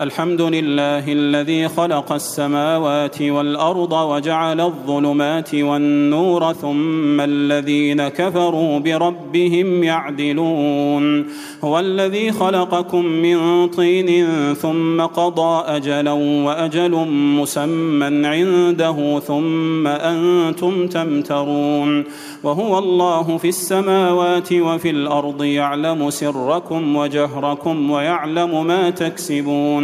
الحمد لله الذي خلق السماوات والأرض وجعل الظلمات والنور ثم الذين كفروا بربهم يعدلون. هو الذي خلقكم من طين ثم قضى أجلا وأجل مسمى عنده ثم أنتم تمترون. وهو الله في السماوات وفي الأرض يعلم سركم وجهركم ويعلم ما تكسبون.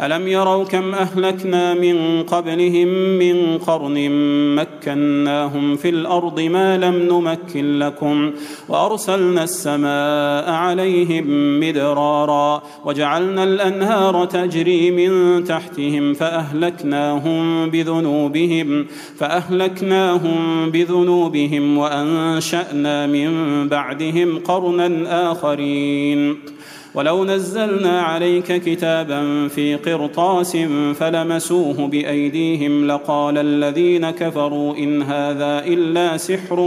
ألم يروا كم أهلكنا من قبلهم من قرن مكناهم في الأرض ما لم نمكن لكم وأرسلنا السماء عليهم مدرارا وجعلنا الأنهار تجري من تحتهم فأهلكناهم بذنوبهم فأهلكناهم بذنوبهم وأنشأنا من بعدهم قرنا آخرين ولو نزلنا عليك كتابا في قرطاس فلمسوه بأيديهم لقال الذين كفروا إن هذا إلا سحر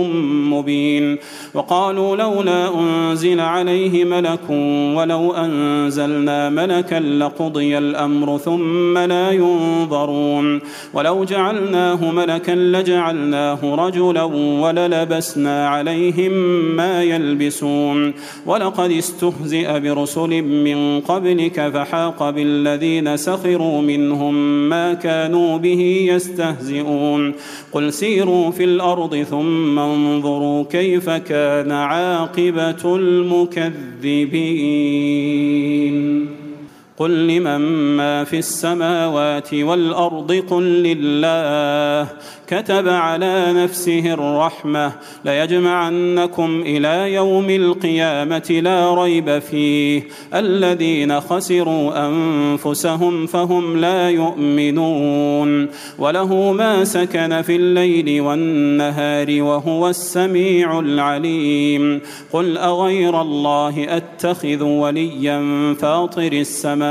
مبين وقالوا لولا أنزل عليه ملك ولو أنزلنا ملكا لقضي الأمر ثم لا ينظرون ولو جعلناه ملكا لجعلناه رجلا وللبسنا عليهم ما يلبسون ولقد استهزئ برسل رسل من قبلك فحاق بالذين سخروا منهم ما كانوا به يستهزئون. قل سيروا في الأرض ثم انظروا كيف كان عاقبة المكذبين. قل لمن ما في السماوات والأرض قل لله. كتب على نفسه الرحمة. ليجمعنكم إلى يوم القيامة لا ريب فيه. الذين خسروا أنفسهم فهم لا يؤمنون. وله ما سكن في الليل والنهار وهو السميع العليم. قل أغير الله أتخذ وليا فاطر السماوات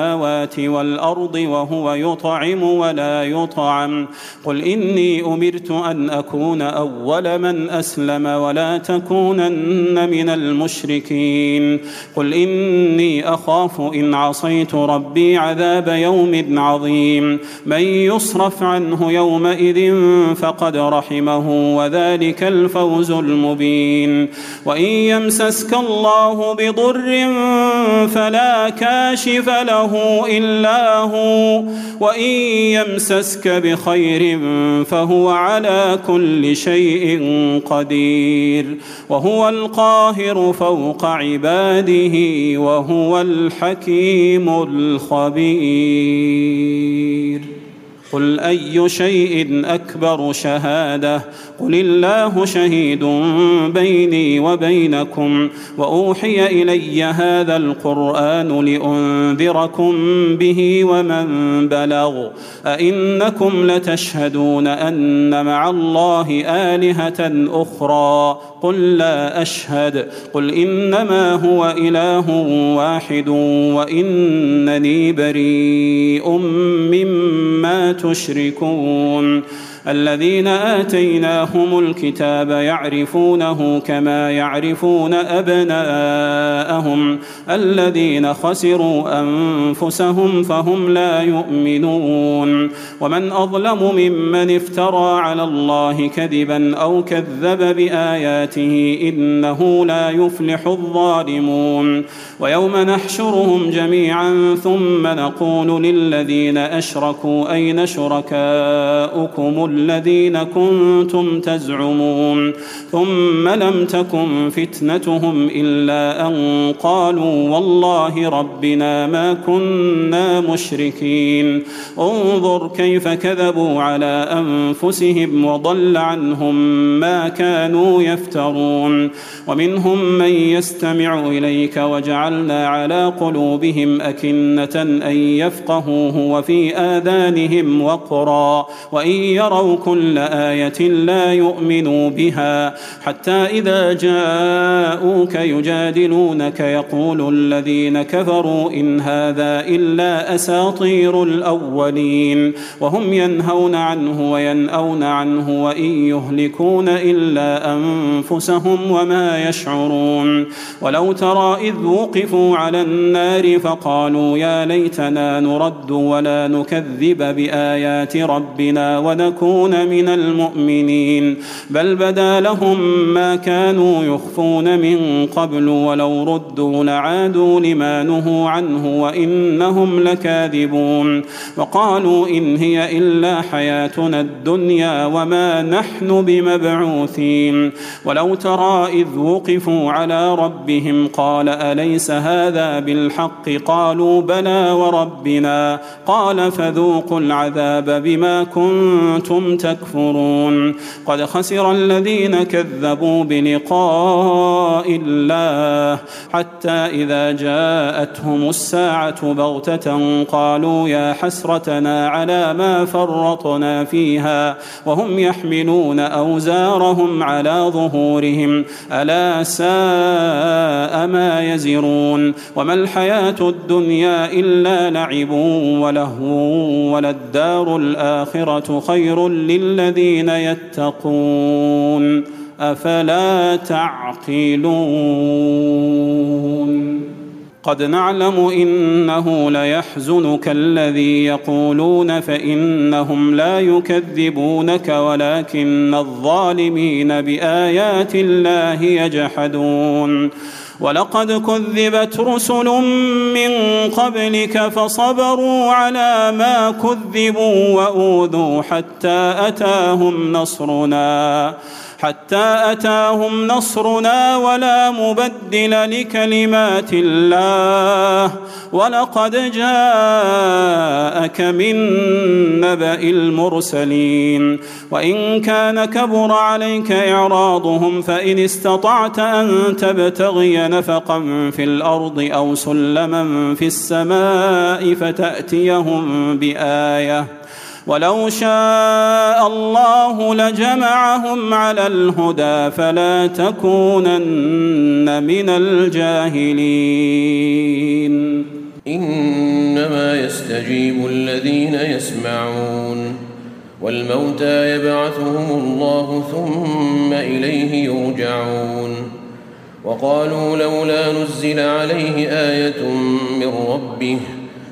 والأرض وهو يطعم ولا يطعم. قل امرت أمرت أن أكون أول من أسلم ولا تكونن من المشركين. قل إني أخاف إن عصيت ربي عذاب يوم عظيم. من يصرف عنه يومئذ فقد رحمه وذلك الفوز المبين. وإن يمسسك الله بضر فلا كاشف له. إلا هو وإن يمسسك بخير فهو على كل شيء قدير وهو القاهر فوق عباده وهو الحكيم الخبير. قل اي شيء اكبر شهاده قل الله شهيد بيني وبينكم واوحي الي هذا القران لانذركم به ومن بلغ ائنكم لتشهدون ان مع الله الهه أخرى قل لا اشهد قل انما هو اله واحد وانني بريء مما تشركون الذين آتيناهم الكتاب يعرفونه كما يعرفون أبناءهم الذين خسروا أنفسهم فهم لا يؤمنون. ومن أظلم ممن افترى على الله كذبا أو كذب بآياته إنه لا يفلح الظالمون. ويوم نحشرهم جميعا ثم نقول للذين أشركوا أين شركاؤكم الذين كنتم تزعمون ثم لم تكن فتنتهم إلا أن قالوا والله ربنا ما كنا مشركين. انظر كيف كذبوا على أنفسهم وضل عنهم ما كانوا يفترون. ومنهم من يستمع إليك وجعلنا على قلوبهم أكنة أن يفقهوه وفي آذانهم وقرا. وإن يروا يروا كل آية لا يؤمنوا بها. حتى إذا جاءوك يجادلونك يقول الذين كفروا إن هذا إلا أساطير الأولين. وهم ينهون عنه وينأون عنه وإن يهلكون إلا أنفسهم وما يشعرون. ولو ترى إذ وقفوا على النار فقالوا يا ليتنا نرد ولا نكذب بآيات ربنا ونكون من المؤمنين. بل بدا لهم ما كانوا يخفون من قبل ولو ردوا لعادوا لما نهوا عنه وإنهم لكاذبون. وقالوا إن هي إلا حياتنا الدنيا وما نحن بمبعوثين. ولو ترى إذ وقفوا على ربهم قال أليس هذا بالحق؟ قالوا بلى وربنا. قال فذوقوا العذاب بما كنتم تكفرون. قد خسر الذين كذبوا بلقاء الله حتى إذا جاءتهم الساعة بغتة قالوا يا حسرتنا على ما فرطنا فيها وهم يحملون أوزارهم على ظهورهم. ألا ساء ما يزرون. وما الحياة الدنيا إلا لعب ولهو وللدار الآخرة خير للذين يتقون أفلا تعقلون قد نعلم إنه ليحزنك الذي يقولون فإنهم لا يكذبونك ولكن الظالمين بآيات الله يجحدون ولقد كذبت رسل من قبلك فصبروا على ما كذبوا وأوذوا حتى أتاهم نصرنا. حتى أتاهم نصرنا ولا مبدل لكلمات الله. ولقد جاءك من نبأ المرسلين. وإن كان كبر عليك إعراضهم فإن استطعت أن تبتغي نفقا في الأرض أو سلما في السماء فتأتيهم بآية. ولو شاء الله لجمعهم على الهدى فلا تكونن من الجاهلين. إنما يستجيب الذين يسمعون والموتى يبعثهم الله ثم إليه يرجعون. وقالوا لولا نزل عليه آية من ربه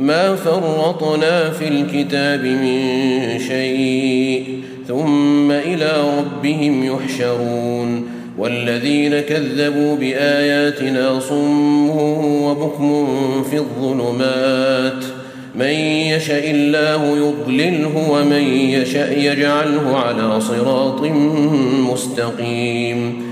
ما فرطنا في الكتاب من شيء ثم إلى ربهم يحشرون والذين كذبوا بآياتنا صم وبكم في الظلمات من يشا الله يضلله ومن يشا يجعله على صراط مستقيم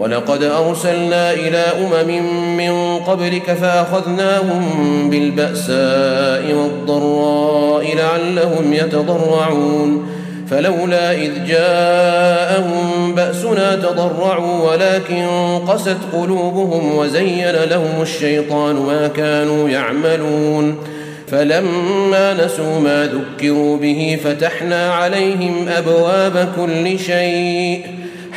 ولقد أرسلنا إلى أمم من قبلك فأخذناهم بالبأساء والضراء لعلهم يتضرعون. فلولا إذ جاءهم بأسنا تضرعوا ولكن قست قلوبهم وزين لهم الشيطان ما كانوا يعملون. فلما نسوا ما ذكروا به فتحنا عليهم أبواب كل شيء.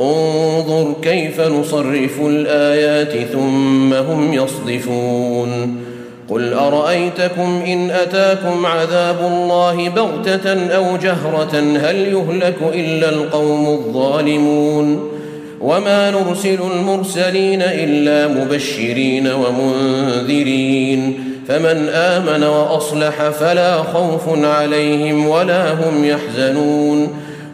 انظر كيف نصرف الآيات ثم هم يصدفون. قل أرأيتكم إن أتاكم عذاب الله بغتة أو جهرة هل يهلك إلا القوم الظالمون؟ وما نرسل المرسلين إلا مبشرين ومنذرين. فمن آمن وأصلح فلا خوف عليهم ولا هم يحزنون.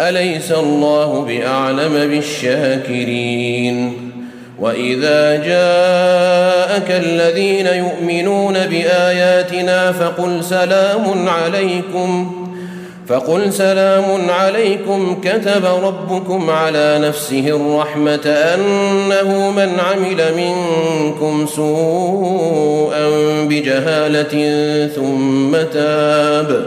أليس الله بأعلم بالشاكرين؟ وإذا جاءك الذين يؤمنون بآياتنا فقل سلام عليكم فقل سلام عليكم كتب ربكم على نفسه الرحمة أنه من عمل منكم سوءا بجهالة ثم تاب.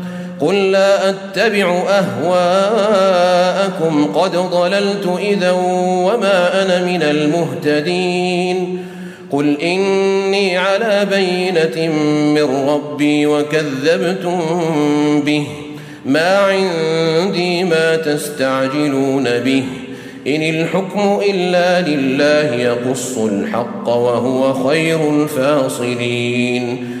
قل لا أتبع أهواءكم قد ضللت إذا وما أنا من المهتدين قل إني على بينة من ربي وكذبتم به ما عندي ما تستعجلون به إن الحكم إلا لله يقص الحق وهو خير الفاصلين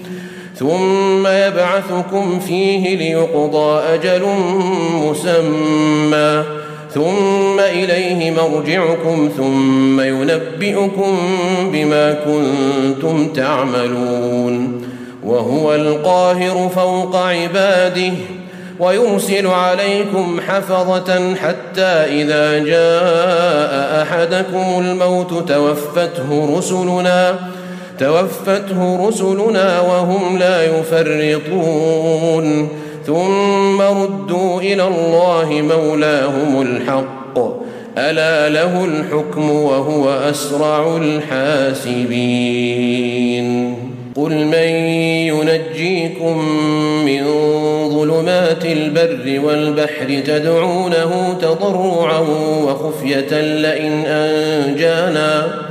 ثم يبعثكم فيه ليقضى أجل مسمى. ثم إليه مرجعكم ثم ينبئكم بما كنتم تعملون. وهو القاهر فوق عباده ويرسل عليكم حفظة حتى إذا جاء أحدكم الموت توفته رسلنا. توفته رسلنا وهم لا يفرطون. ثم ردوا إلى الله مولاهم الحق. ألا له الحكم وهو أسرع الحاسبين. قل من ينجيكم من ظلمات البر والبحر تدعونه تضرعا وخفية لئن أنجانا.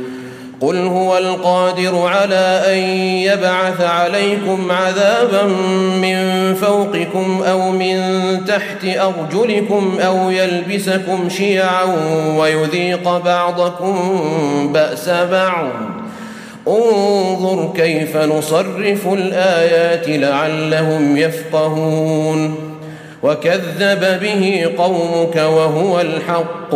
قل هو القادر على ان يبعث عليكم عذابا من فوقكم أو من تحت ارجلكم أو يلبسكم شيعا ويذيق بعضكم باس بعض. انظر كيف نصرف الايات لعلهم يفقهون. وكذب به قومك وهو الحق.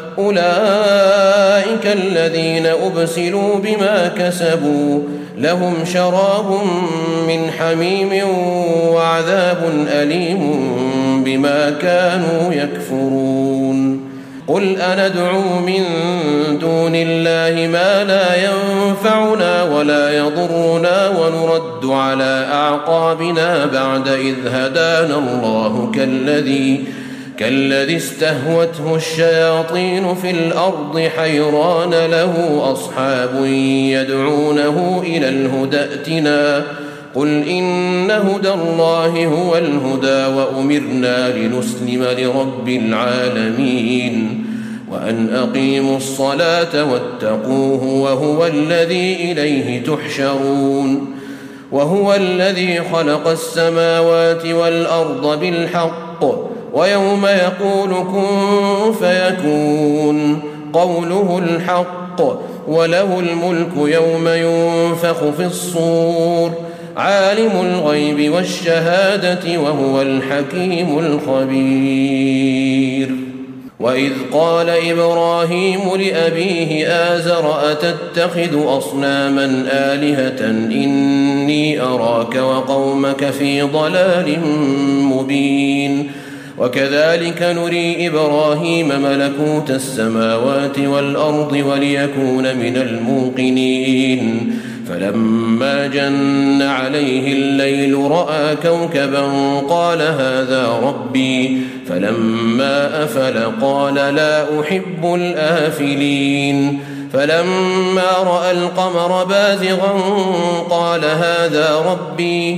أولئك الذين أبسلوا بما كسبوا لهم شراب من حميم وعذاب أليم بما كانوا يكفرون. قل أندعو من دون الله ما لا ينفعنا ولا يضرنا ونرد على أعقابنا بعد إذ هدانا الله كالذي كالذي استهوته الشياطين في الأرض حيران له أصحاب يدعونه إلى الهدى ائتنا. قل إن هدى الله هو الهدى وأمرنا لنسلم لرب العالمين. وأن أقيموا الصلاة واتقوه وهو الذي إليه تحشرون. وهو الذي خلق السماوات والأرض بالحق. ويوم يقول كن فيكون. قوله الحق وله الملك يوم ينفخ في الصور. عالم الغيب والشهادة وهو الحكيم الخبير. وإذ قال إبراهيم لأبيه آزر أتتخذ أصناما آلهة؟ إني أراك وقومك في ضلال مبين. وكذلك نري إبراهيم ملكوت السماوات والأرض وليكون من الموقنين. فلما جن عليه الليل رأى كوكبا قال هذا ربي. فلما أفل قال لا أحب الآفلين. فلما رأى القمر بازغا قال هذا ربي.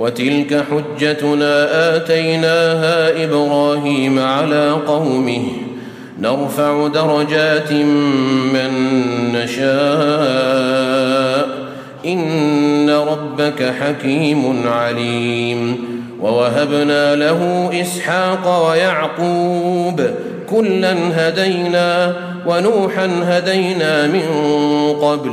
وتلك حجتنا آتيناها إبراهيم على قومه. نرفع درجات من نشاء. إن ربك حكيم عليم. ووهبنا له إسحاق ويعقوب. كلا هدينا ونوحا هدينا من قبل.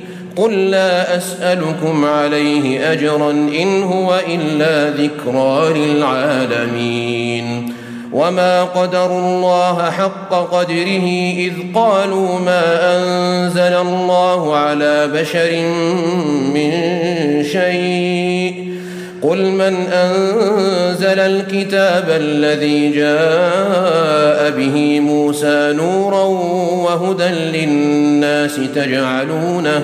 قل لا أسألكم عليه أجرا إن هو إلا ذكرى للعالمين. وما قدروا الله حق قدره إذ قالوا ما أنزل الله على بشر من شيء. قل من أنزل الكتاب الذي جاء به موسى نورا وهدى للناس تجعلونه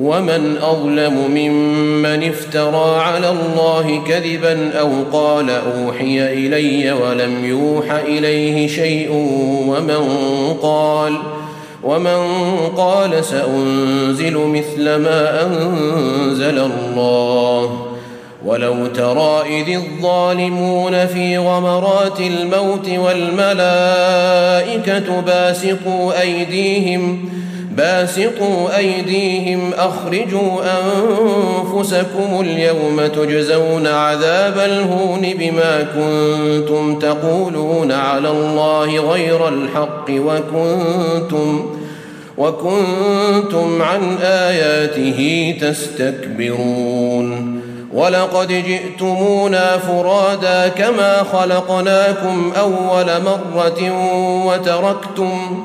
ومن اظلم ممن افترى على الله كذبا أو قال اوحي الي ولم يوح اليه شيء ومن قال ومن قال سانزل مثل ما انزل الله ولو ترى اذ الظالمون في غمرات الموت والملائكه باسطوا ايديهم باسطوا أيديهم أخرجوا أنفسكم اليوم تجزون عذاب الهون بما كنتم تقولون على الله غير الحق وكنتم وكنتم عن آياته تستكبرون ولقد جئتمونا فرادا كما خلقناكم أول مرة وتركتم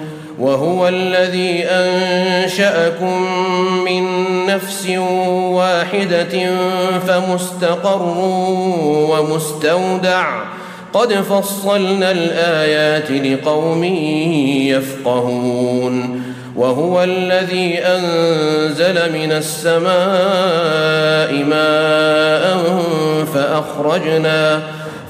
وهو الذي أنشأكم من نفس واحدة فمستقر ومستودع. قد فصلنا الآيات لقوم يفقهون. وهو الذي أنزل من السماء ماء فأخرجنا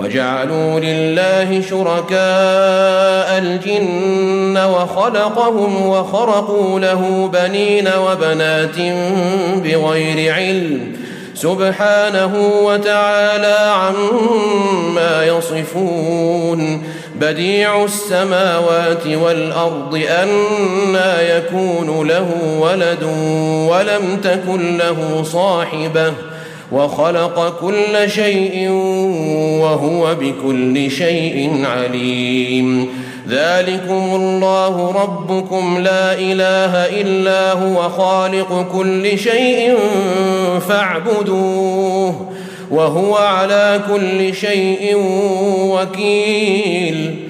وجعلوا لله شركاء الجن وخلقهم وخرقوا له بنين وبنات بغير علم سبحانه وتعالى عما يصفون بديع السماوات والأرض انى يكون له ولد ولم تكن له صاحبة وخلق كل شيء وهو بكل شيء عليم. ذلكم الله ربكم لا إله إلا هو خالق كل شيء فاعبدوه وهو على كل شيء وكيل.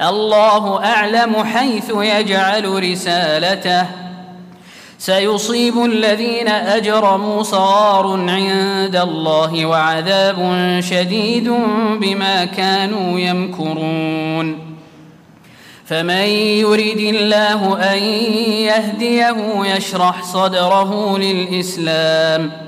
الله أعلم حيث يجعل رسالته. سيصيب الذين أجرموا صغار عند الله وعذاب شديد بما كانوا يمكرون. فمن يرد الله أن يهديه يشرح صدره للإسلام.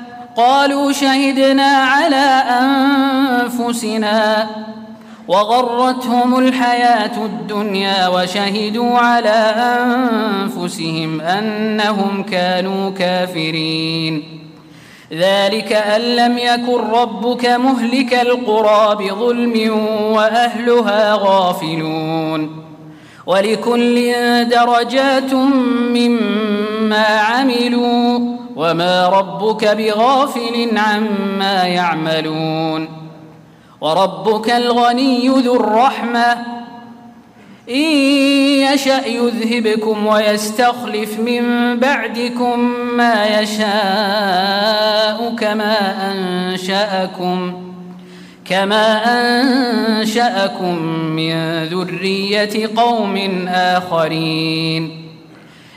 قالوا شهدنا على أنفسنا وغرتهم الحياة الدنيا وشهدوا على أنفسهم أنهم كانوا كافرين. ذلك أن لم يكن ربك مهلك القرى بظلم وأهلها غافلون. ولكل درجات مما عملوا وما ربك بغافل عما يعملون وربك الغني ذو الرحمه ان يشا يذهبكم ويستخلف من بعدكم ما يشاء كما انشاكم كما انشاكم من ذريه قوم اخرين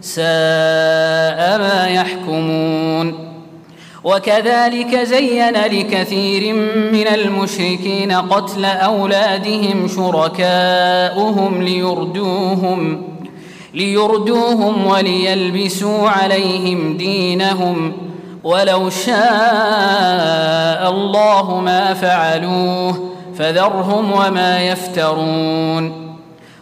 ساء ما يحكمون. وكذلك زين لكثير من المشركين قتل أولادهم شركاؤهم ليردوهم ليردوهم وليلبسوا عليهم دينهم. ولو شاء الله ما فعلوه فذرهم وما يفترون.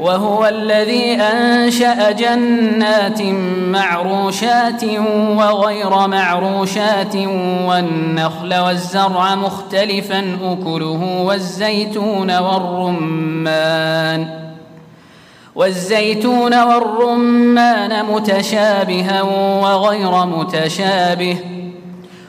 وهو الذي أنشأ جنات معروشات وغير معروشات والنخل والزرع مختلفا أكله والزيتون والرمان. والزيتون والرمان متشابها وغير متشابه.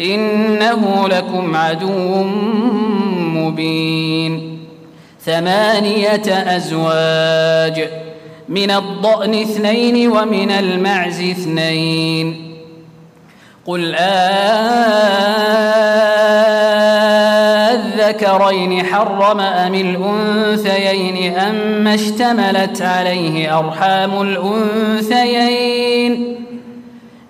إنه لكم عدو مبين. ثمانية أزواج من الضأن اثنين ومن المعز اثنين. قل آذكرين حرم أم الأنثيين أم اشتملت عليه أرحام الأنثيين؟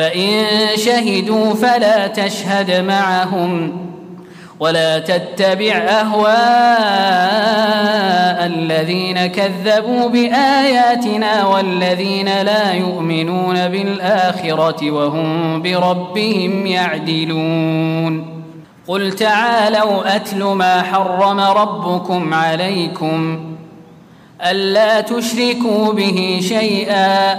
فإن شهدوا فلا تشهد معهم ولا تتبع أهواء الذين كذبوا بآياتنا والذين لا يؤمنون بالآخرة وهم بربهم يعدلون. قل تعالوا أتل ما حرم ربكم عليكم ألا تشركوا به شيئا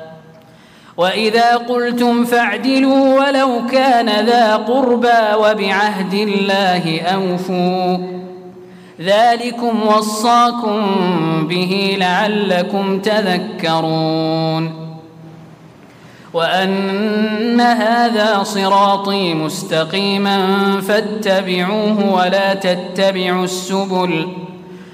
وإذا قلتم فاعدلوا ولو كان ذا قربى وبعهد الله أوفوا ذلكم وصاكم به لعلكم تذكرون وأن هذا صراطي مستقيما فاتبعوه ولا تتبعوا السبل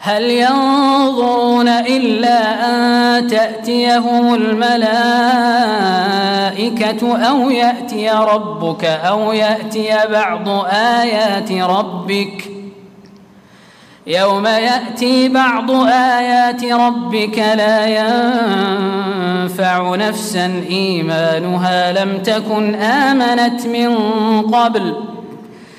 هل ينظرون إلا أن تأتيهم الملائكة أو يأتي ربك أو يأتي بعض آيات ربك ۖ؟ يوم يأتي بعض آيات ربك لا ينفع نفسا إيمانها لم تكن آمنت من قبل.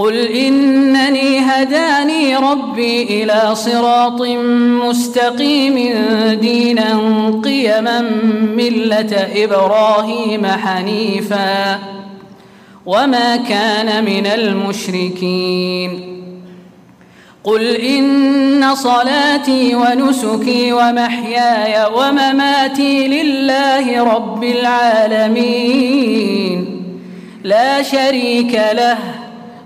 قل إنني هداني ربي إلى صراط مستقيم دينا قيما ملة إبراهيم حنيفا وما كان من المشركين قل إن صلاتي ونسكي ومحياي ومماتي لله رب العالمين لا شريك له